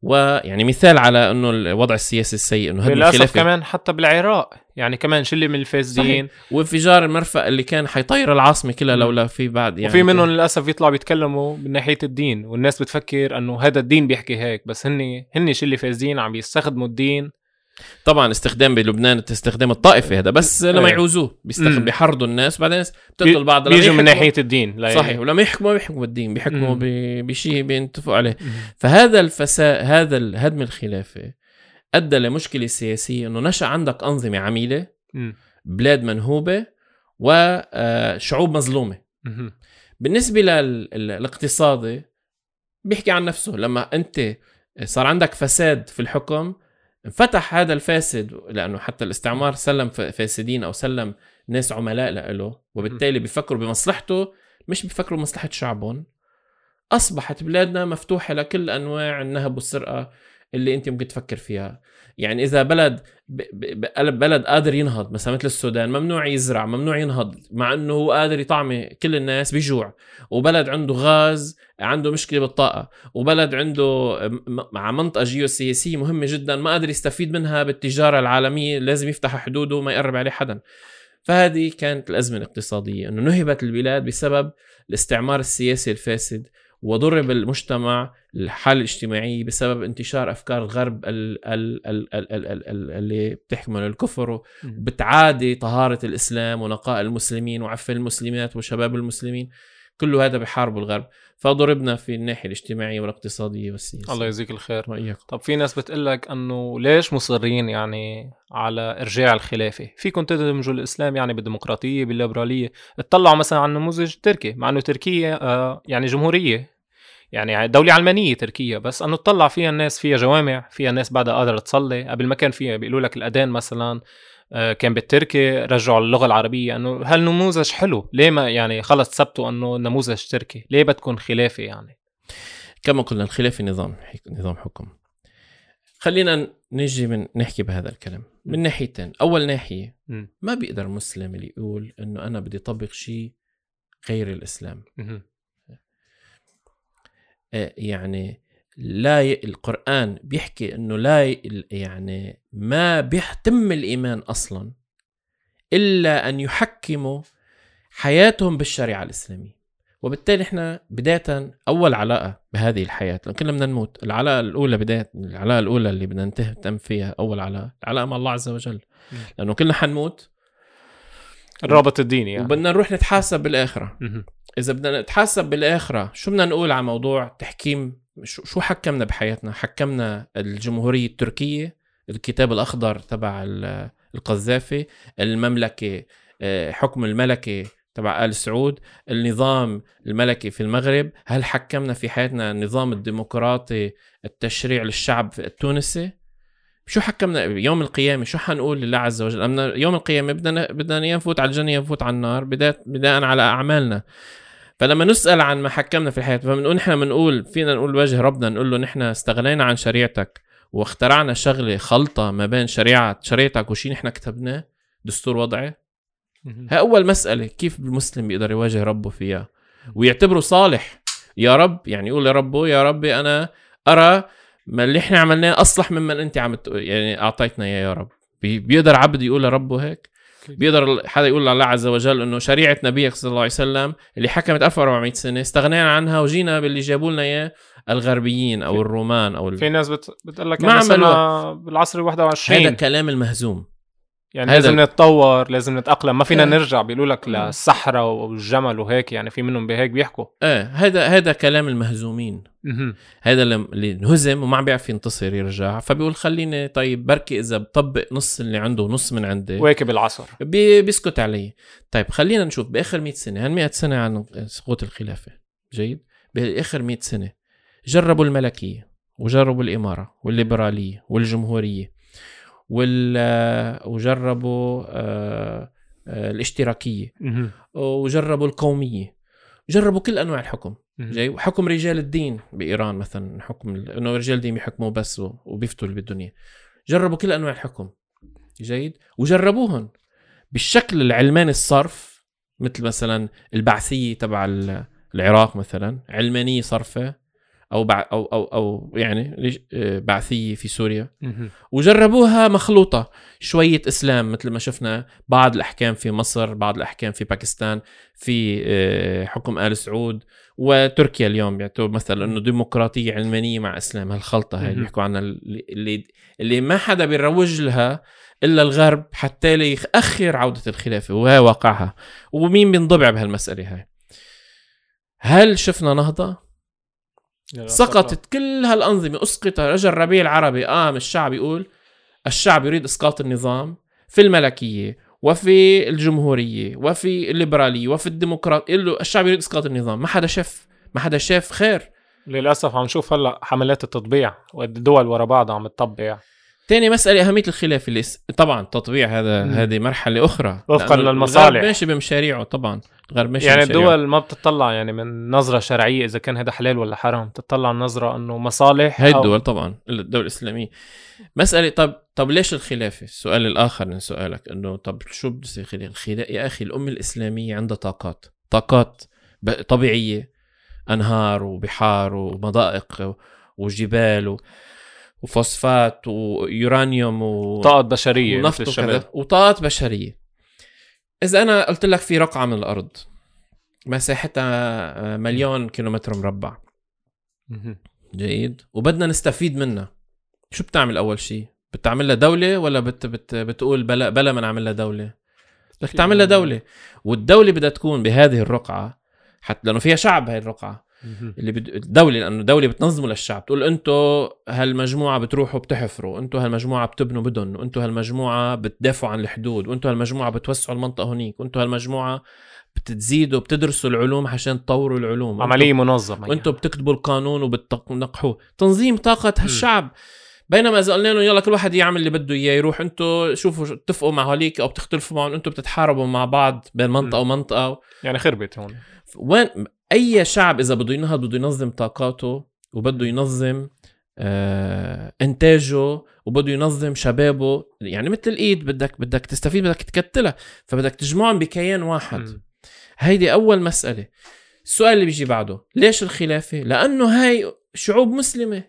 ويعني مثال على إنه الوضع السياسي السيء إنه هدم الخلافه كمان حتى بالعراق يعني كمان شله من الفاسدين. وانفجار المرفأ اللي كان حيطير العاصمة كلها. لولا في بعد يعني وفي منهم للأسف يطلعوا بيتكلموا من ناحية الدين والناس بتفكر إنه هذا الدين بيحكي هيك بس هن هن شله فاسدين عم يستخدموا الدين طبعا استخدام بلبنان استخدام الطائفي هذا بس لما إيه. يعوزوه بيستخدم مم. بيحرضوا الناس بعدين بتقتل بعض بيجوا من ناحية الدين لا صحيح ولما يحكموا بيحكموا بالدين بيحكموا مم. بشيء بينتفقوا عليه مم. فهذا الفساد هذا هدم الخلافة أدى لمشكلة سياسية إنه نشأ عندك أنظمة عميلة مم. بلاد منهوبة وشعوب مظلومة مهم. بالنسبة للاقتصادي بيحكي عن نفسه لما أنت صار عندك فساد في الحكم انفتح هذا الفاسد لأنه حتى الاستعمار سلم فاسدين أو سلم ناس عملاء له وبالتالي بيفكروا بمصلحته مش بيفكروا بمصلحة شعبهم. أصبحت بلادنا مفتوحة لكل أنواع النهب والسرقة اللي أنت ممكن تفكر فيها. يعني إذا بلد بلد قادر ينهض مثلا مثل السودان ممنوع يزرع ممنوع ينهض مع إنه هو قادر يطعمي كل الناس بجوع. وبلد عنده غاز عنده مشكلة بالطاقة. وبلد عنده مع منطقة جيوسياسيه مهمة جدا ما قادر يستفيد منها بالتجارة العالمية لازم يفتح حدوده وما يقرب عليه حدا. فهذه كانت الأزمة الاقتصادية إنه نهبت البلاد بسبب الاستعمار السياسي الفاسد وضرب المجتمع الحالة الاجتماعية بسبب انتشار أفكار الغرب ال ال ال ال ال ال ال اللي بتحمل الكفر وبتعادي طهارة الإسلام ونقاء المسلمين وعف المسلمات وشباب المسلمين. كله هذا بحاربوا الغرب. فضربنا في الناحية الاجتماعية والاقتصادية والسياسية. الله يجزيك الخير. وإياكم. طب في ناس بتقلك إنه ليش مصرين يعني على إرجاع الخلافة؟ فيكم تدمجوا الإسلام يعني بالديمقراطية بالليبرالية. اطلعوا مثلا على نموذج تركي مع إنه تركيا آه يعني جمهورية. يعني دولة علمانية تركيا بس إنه تطلع فيها الناس فيها جوامع فيها الناس بعدها قادرة تصلي. قبل ما كان فيها بيقولوا لك الأذان مثلا كان بالتركي رجعوا اللغة العربية إنه هالنموذج حلو. ليه ما يعني خلص ثبتوا إنه نموذج تركي؟ ليه بدكم خلافة يعني؟ كما قلنا الخلافة نظام نظام حكم. خلينا نجي من نحكي بهذا الكلام. من ناحيتين. أول ناحية مم. ما بيقدر مسلم اللي يقول إنه أنا بدي أطبق شيء غير الإسلام. مهم. آه، يعني لا ي... القرآن بيحكي إنه لا ي... يعني ما بيتم الإيمان أصلا إلا أن يحكموا حياتهم بالشريعة الإسلامية. وبالتالي إحنا بداية أول علاقة بهذه الحياة. لأن كلنا بدنا نموت العلاقة الأولى بداية العلاقة الأولى اللي بدنا نهتم فيها أول علاقة العلاقة مع الله عز وجل. لأنه كلنا حنموت. الرابط الديني يعني. وبدنا نروح نتحاسب بالآخرة. إذا بدنا نتحاسب بالآخرة شو بدنا نقول على موضوع تحكيم شو حكمنا بحياتنا؟ حكمنا الجمهورية التركية الكتاب الأخضر تبع ال- القذافي المملكة آه، حكم الملكة تبع آل سعود النظام الملكي في المغرب. هل حكمنا في حياتنا النظام الديمقراطي التشريع للشعب التونسي؟ شو حكمنا يوم القيامة؟ شو حنقول لله عز وجل؟ يوم القيامة بدنا بدنا نفوت على الجنة يا نفوت على النار بداية بناء على أعمالنا. فلما نسأل عن ما حكمنا في الحياة فبنقول نحن بنقول فينا نقول وجه ربنا نقول له نحن استغنينا عن شريعتك واخترعنا شغلة خلطة ما بين شريعة شريعتك وشي نحن كتبناه دستور وضعي. مهم. هاي أول مسألة كيف المسلم بيقدر يواجه ربه فيها؟ ويعتبره صالح. يا رب يعني يقول لربه يا ربي أنا أرى ما اللي إحنا عملناه أصلح ممن أنت عم يعني أعطيتنا إياه يا رب. بي- بيقدر عبد يقول لربه هيك؟ بيقدر حدا يقول لله عز وجل إنه شريعة نبيك صلى الله عليه وسلم اللي حكمت 1400 سنة استغنينا عنها وجينا باللي جابوا لنا إياه الغربيين أو الرومان أو ال... في ناس بت... بتقول لك ما عملوا- بالعصر ال 21 هذا كلام المهزوم. يعني هذا- لازم نتطور لازم نتأقلم. ما فينا إيه. نرجع بيقولوا لك للصحراء والجمل وهيك يعني في منهم بهيك بيحكوا. إيه هذا هذا كلام المهزومين. هذا اللي انهزم وما عم بيعرف ينتصر يرجع. فبيقول خليني طيب بركي إذا بطبق نص اللي عنده ونص من عندي. واكب العصر بي- بيسكت علي. طيب خلينا نشوف بآخر 100 سنة. هل 100 سنة عن سقوط الخلافة؟ جيد. بآخر 100 سنة. جربوا الملكية وجربوا الإمارة والليبرالية والجمهورية. وال وجربوا آه، آه، الاشتراكية. وجربوا القومية. جربوا كل أنواع الحكم. جاي وحكم رجال الدين بإيران مثلا حكم إنه رجال الدين بيحكموا بس وبيفتوا اللي بالدنيا. جربوا كل أنواع الحكم. جيد. وجربوهم بالشكل العلماني الصرف مثل مثلا البعثية تبع ال- العراق مثلا علمانية صرفة. أو بع أو أو أو يعني آه، بعثية في سوريا. وجربوها مخلوطة. شوية إسلام مثل ما شفنا بعض الأحكام في مصر بعض الأحكام في باكستان في آه، حكم آل سعود وتركيا اليوم. بيعتبر مثلا أنه ديمقراطية علمانية مع إسلام. هالخلطة هاي اللي. بيحكوا عنها اللي, اللي, ما حدا بيروج لها إلا الغرب حتى يأخر عودة الخلافة. وهي واقعها. ومين بينضبع بهالمسألة هاي؟ هل شفنا نهضة؟ سقطت كل هالأنظمة. أسقط رجل الربيع العربي. قام الشعب يقول الشعب يريد إسقاط النظام في الملكية وفي الجمهورية وفي الليبرالية وفي الديمقراطية. الشعب يريد إسقاط النظام. ما حدا شاف ما حدا شاف خير. للأسف عم نشوف هلأ حملات التطبيع والدول ورا بعض عم تطبع. تاني مسألة أهمية الخلافة اللي س- طبعا تطبيع هذا مم. هذه مرحلة أخرى وفقاً للمصالح. الغرب ماشي بمشاريعه طبعا الغرب ماشي يعني بمشاريعه. الدول ما بتطلع يعني من نظرة شرعية إذا كان هذا حلال ولا حرام بتطلع النظرة إنه مصالح هاي أو- الدول طبعا الدول الإسلامية مسألة طب طب ليش الخلافة؟ السؤال الآخر من سؤالك إنه طب شو بده يصير خلافة؟ الخلا- يا أخي الأمة الإسلامية عندها طاقات طاقات ب- طبيعية أنهار وبحار ومضائق وجبال و- وفوسفات ويورانيوم و... طاقات بشرية ونفط وكذا وطاقات بشرية إذا أنا قلت لك في رقعة من الأرض مساحتها مليون كيلومتر مربع. جيد وبدنا نستفيد منها شو بتعمل أول شيء؟ بتعمل لها دولة ولا بت بت بتقول بلا بلا ما نعمل لها دولة؟ بدك تعمل لها دولة والدولة بدها تكون بهذه الرقعة حتى لأنه فيها شعب هاي الرقعة. اللي بد... الدولة لأنه الدولة بتنظمه للشعب. تقول أنتوا هالمجموعة بتروحوا بتحفروا أنتوا هالمجموعة بتبنوا بدن وأنتوا هالمجموعة بتدافعوا عن الحدود وأنتوا هالمجموعة بتوسعوا المنطقة هنيك وأنتوا هالمجموعة بتزيدوا بتدرسوا العلوم عشان تطوروا العلوم. عملية منظمة وأنتوا, وأنتوا بتكتبوا القانون وبتنقحوه. تنظيم طاقة هالشعب. بينما إذا قلنا لهم يلا كل واحد يعمل اللي بده إياه يروح أنتوا شوفوا شو- اتفقوا مع هوليك أو بتختلفوا معهم أنتوا بتتحاربوا مع بعض بين منطقة ومنطقة يعني خربت هون. وين أي شعب إذا بده ينهض بده ينظم طاقاته وبده ينظم آه إنتاجه وبده ينظم شبابه يعني مثل الإيد بدك بدك تستفيد بدك تكتلها فبدك تجمعهم بكيان واحد. هيدي أول مسألة السؤال اللي بيجي بعده ليش الخلافة لأنه هاي شعوب مسلمة.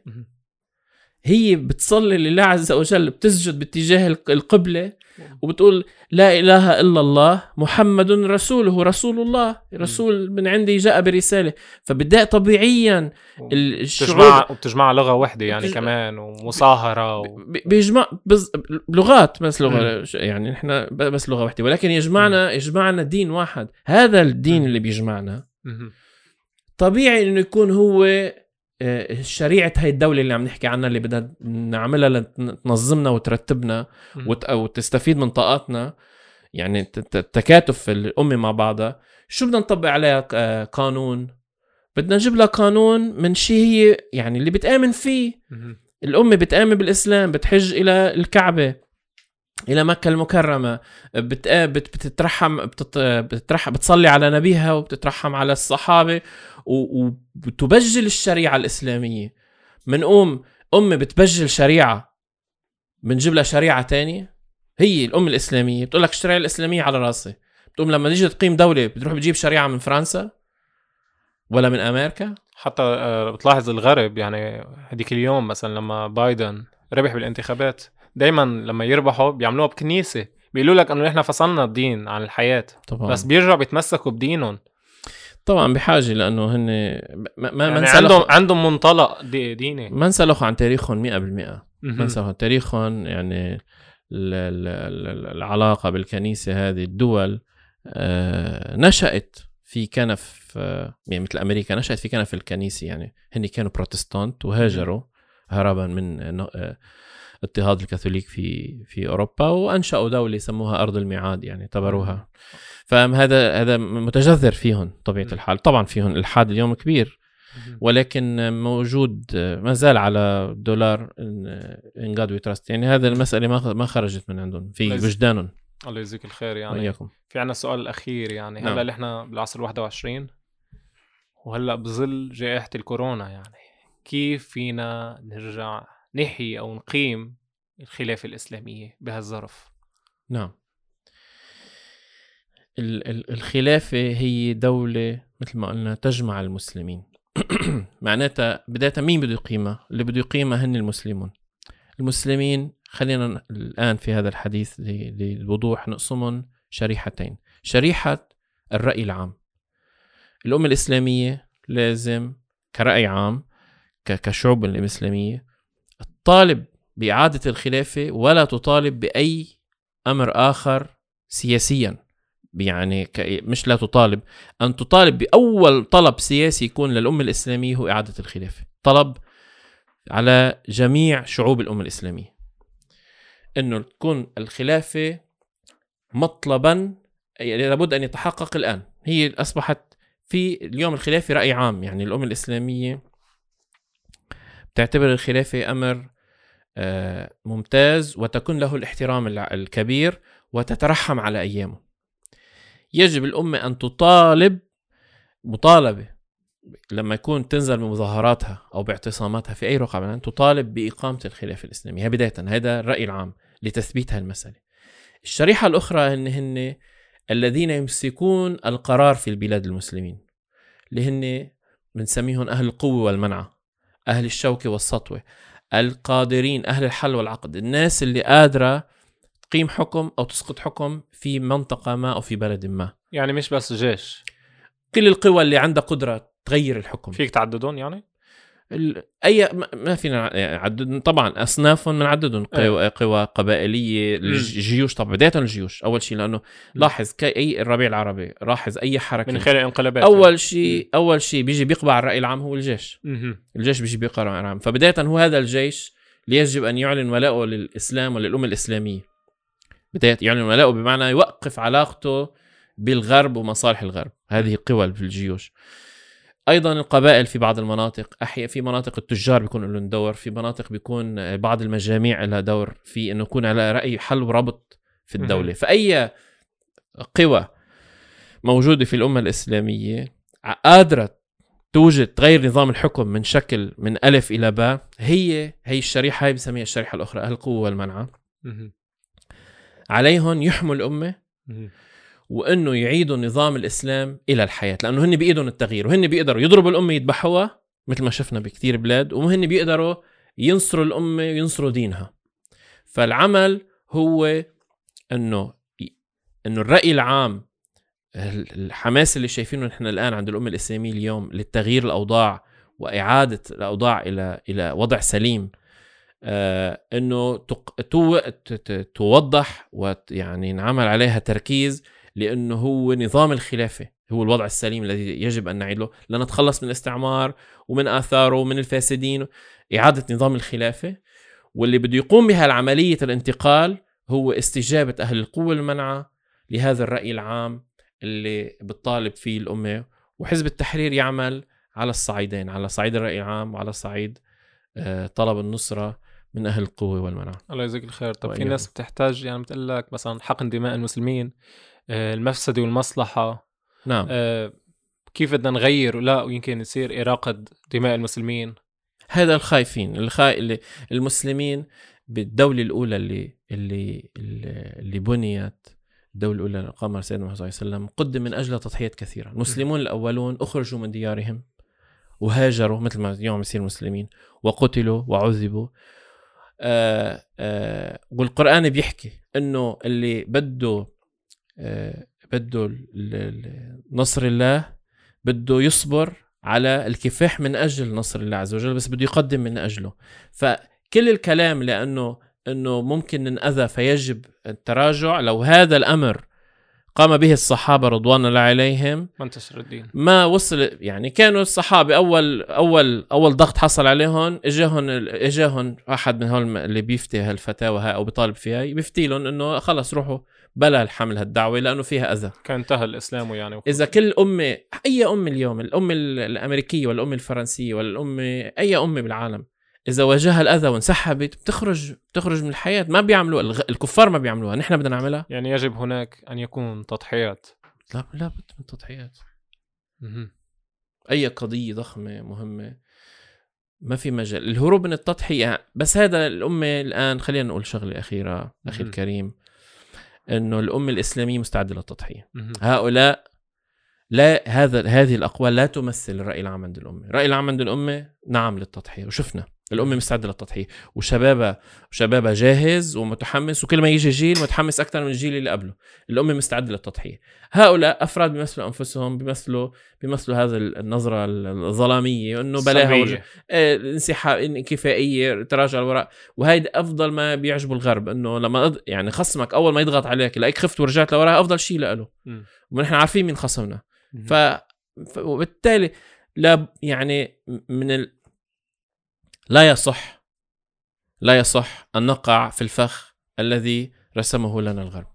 هي بتصلي لله عز وجل بتسجد باتجاه الق- القبلة وبتقول لا إله إلا الله محمد رسوله رسول الله رسول من عندي جاء برسالة. فبدأ طبيعيا الشعوب بتجمع لغة وحدة يعني بتج- كمان ومصاهرة و... بيجمع بز... لغات بس لغة يعني نحن بس لغة واحدة ولكن يجمعنا يجمعنا دين واحد. هذا الدين. اللي بيجمعنا. طبيعي إنه يكون هو آه، شريعة هاي الدولة اللي عم نحكي عنها اللي بدها نعملها لتنظمنا وترتبنا وتستفيد من طاقاتنا يعني ت- ت- تكاتف الأمة مع بعضها. شو بدنا نطبق عليها؟ آه، قانون. بدنا نجيب لها قانون من شيء هي يعني اللي بتآمن فيه. مهم. الأمة بتآمن بالإسلام بتحج إلى الكعبة. إلى مكة المكرمة. بت... بت... بتترحم بتت... بتترحم بتصلي على نبيها وبتترحم على الصحابة و... وبتبجل الشريعة الإسلامية. منقوم أمة بتبجل شريعة بنجيب لها شريعة تانية؟ هي الأمة الإسلامية. بتقول لك الشريعة الإسلامية على راسي. بتقوم لما تيجي تقيم دولة بتروح بتجيب شريعة من فرنسا ولا من أمريكا؟ حتى آه، بتلاحظ الغرب يعني هديك اليوم مثلا لما بايدن ربح بالانتخابات دايما لما يربحوا بيعملوها بكنيسة. بيقولوا لك إنه إحنا فصلنا الدين عن الحياة. طبعا. بس بيرجعوا بيتمسكوا بدينهم. طبعا بحاجة لأنه هن ما ما يعني عندهم عندهم منطلق دي ديني. ما انسلخوا عن تاريخهم 100% ما. انسلخوا تاريخهم يعني ال- ال- ال- العلاقة بالكنيسة هذه الدول آه، نشأت في كنف آه، يعني مثل أمريكا نشأت في كنف الكنيسة يعني هن كانوا بروتستانت وهاجروا هربا من آه، اضطهاد الكاثوليك في في أوروبا وأنشأوا دولة سموها أرض الميعاد يعني اعتبروها فهذا هذا متجذر فيهم طبيعة مم. الحال طبعا فيهم الحاد اليوم كبير. ولكن موجود ما زال على دولار In God We Trust يعني هذا المسألة ما ما خرجت من عندهم في. وجدانهم الله يجزيك الخير يعني وإياكم في عنا السؤال الأخير يعني نعم. هلأ اللي إحنا بالعصر 21 وهلأ بظل جائحة الكورونا يعني كيف فينا نرجع نحيي أو نقيم الخلافة الإسلامية بهالظرف. نعم. ال- ال- الخلافة هي دولة مثل ما قلنا تجمع المسلمين. معناتها بداية مين بده يقيمها؟ اللي بده يقيمها هن المسلمون. المسلمين خلينا الآن في هذا الحديث للوضوح نقسمهم شريحتين. شريحة الرأي العام. الأمة الإسلامية لازم كرأي عام كشعوب الإسلامية تطالب بإعادة الخلافة ولا تطالب بأي أمر آخر سياسيا. يعني مش لا تطالب أن تطالب بأول طلب سياسي يكون للأمة الإسلامية هو إعادة الخلافة. طلب على جميع شعوب الأمة الإسلامية. أنه تكون الخلافة مطلبا يعني لابد أن يتحقق الآن. هي أصبحت في اليوم الخلافة رأي عام يعني الأمة الإسلامية بتعتبر الخلافة أمر آه، ممتاز وتكون له الاحترام الكبير وتترحم على أيامه. يجب الأمة أن تطالب مطالبة لما يكون تنزل بمظاهراتها أو باعتصاماتها في أي رقعه من أن تطالب بإقامة الخلافة الإسلامية. هي بداية هذا الرأي العام لتثبيت هالمساله الشريحة الأخرى هن هن الذين يمسكون القرار في البلاد المسلمين اللي هن بنسميهم أهل القوة والمنعة. أهل الشوكة والسطوة القادرين أهل الحل والعقد الناس اللي قادرة تقيم حكم أو تسقط حكم في منطقة ما أو في بلد ما. يعني مش بس جيش. كل القوى اللي عندها قدرة تغير الحكم. فيك تعددهم يعني. أي ما- فينا نعدد طبعا أصنافهم بنعددهم قوى, قوى قبائلية الج- الجيوش طبعا بدايه الجيوش. أول شيء لأنه لاحظ أي الربيع العربي لاحظ أي حركة. من خلال الانقلابات. أول شيء أول شيء بيجي بيقبع الرأي العام هو الجيش. يعني. الجيش بيجي بيقبع الراي العام. فبدايه هو هذا الجيش اللي يجب أن يعلن ولاءه للإسلام وللأمة الإسلامية. بداية يعلن ولاءه بمعنى يوقف علاقته بالغرب ومصالح الغرب. هذه قوى في الجيوش. أيضا القبائل في بعض المناطق أحيانا في مناطق التجار بيكون لهم دور في مناطق بيكون بعض المجاميع لها دور في إنه يكون على رأي حل وربط في الدولة. فأي قوى موجودة في الأمة الإسلامية قادرة توجد تغير نظام الحكم من شكل من ألف إلى باء هي هي الشريحة هي بسميها الشريحة الأخرى القوة والمنعة. عليهم يحموا الأمة. وإنه يعيدوا نظام الإسلام إلى الحياة لأنه هن بايدهم التغيير وهن بيقدروا يضربوا الأمة يذبحوها مثل ما شفنا بكثير بلاد وهن بيقدروا ينصروا الأمة وينصروا دينها. فالعمل هو إنه إنه الرأي العام ال- الحماس اللي شايفينه نحن الآن عند الأمة الإسلامية اليوم للتغيير الأوضاع وإعادة الأوضاع إلى إلى وضع سليم آه إنه توضح ويعني نعمل عليها تركيز لأنه هو نظام الخلافة هو الوضع السليم الذي يجب أن نعيد له لنتخلص من الاستعمار ومن آثاره ومن الفاسدين. إعادة نظام الخلافة. واللي بده يقوم بها العملية الانتقال هو استجابة أهل القوة والمنعه لهذا الرأي العام اللي بتطالب فيه الأمة. وحزب التحرير يعمل على الصعيدين على صعيد الرأي العام وعلى صعيد آه، طلب النصرة من أهل القوة والمنعة. الله يجزيك الخير. طب في. ناس بتحتاج يعني بتقول لك مثلا حقن دماء المسلمين آه، المفسدة والمصلحة. نعم. آه، كيف بدنا نغير لا ويمكن يصير إراقة دماء المسلمين؟ هذا الخايفين الخا... اللي المسلمين بالدولة الأولى اللي اللي اللي بنيت الدولة الأولى اللي قامها سيدنا محمد صلى الله عليه وسلم قدم من أجلها تضحيات كثيرة. المسلمون الأولون أخرجوا من ديارهم وهاجروا مثل ما اليوم يصير المسلمين وقتلوا وعذبوا. آه آه والقرآن بيحكي إنه اللي بده بده ال- ال- نصر الله بده يصبر على الكفاح من أجل نصر الله عز وجل بس بده يقدم من أجله. فكل الكلام لأنه إنه ممكن ننأذى فيجب التراجع. لو هذا الأمر قام به الصحابة رضوان الله عليهم ما انتشر الدين؟ ما وصل يعني كانوا الصحابة أول أول أول ضغط حصل عليهم إجاهم إجاهم واحد من هول اللي بيفتي هالفتاوى هاي أو بيطالب فيها بيفتي لهم إنه خلص روحوا بلا الحمل هالدعوة لأنه فيها أذى. كان انتهى الإسلام يعني إذا كل أمة أي أمة اليوم الأمة ال- الأمريكية ولا الامه الفرنسية ولا الامه أي أمة بالعالم إذا واجهها الأذى وانسحبت بتخرج بتخرج من الحياة. ما بيعملوا الغ- الكفار ما بيعملوها. نحن بدنا نعملها. يعني يجب هناك أن يكون تضحيات. لا لا بد من تضحيات. أي قضية ضخمة مهمة ما في مجال. الهروب من التضحية بس هذا الأمة الآن خلينا نقول شغلة أخيرة أخي. الكريم. إنه الامه الإسلامية مستعدة للتضحية. هؤلاء لا هذا هذه الأقوال لا تمثل الراي العام عند الامه، الراي العام عند الامه نعم للتضحية وشفنا. الأمة مستعدة للتضحية. وشبابها شبابها جاهز ومتحمس وكل ما يجي جيل متحمس أكثر من الجيل اللي قبله، الأمة مستعدة للتضحية، هؤلاء أفراد بيمثلوا أنفسهم بيمثلوا بيمثلوا هذا النظرة الظلامية انه بلاها آه، الانسحاب انكفائيه تراجع الوراء. وهيدا أفضل ما بيعجبوا الغرب إنه لما يعني خصمك أول ما يضغط عليك لاقيك خفت ورجعت لوراها أفضل شيء لإله. ونحن عارفين مين خصمنا. ف... وبالتالي لا يعني من ال... لا يصح لا يصح أن نقع في الفخ الذي رسمه لنا الغرب.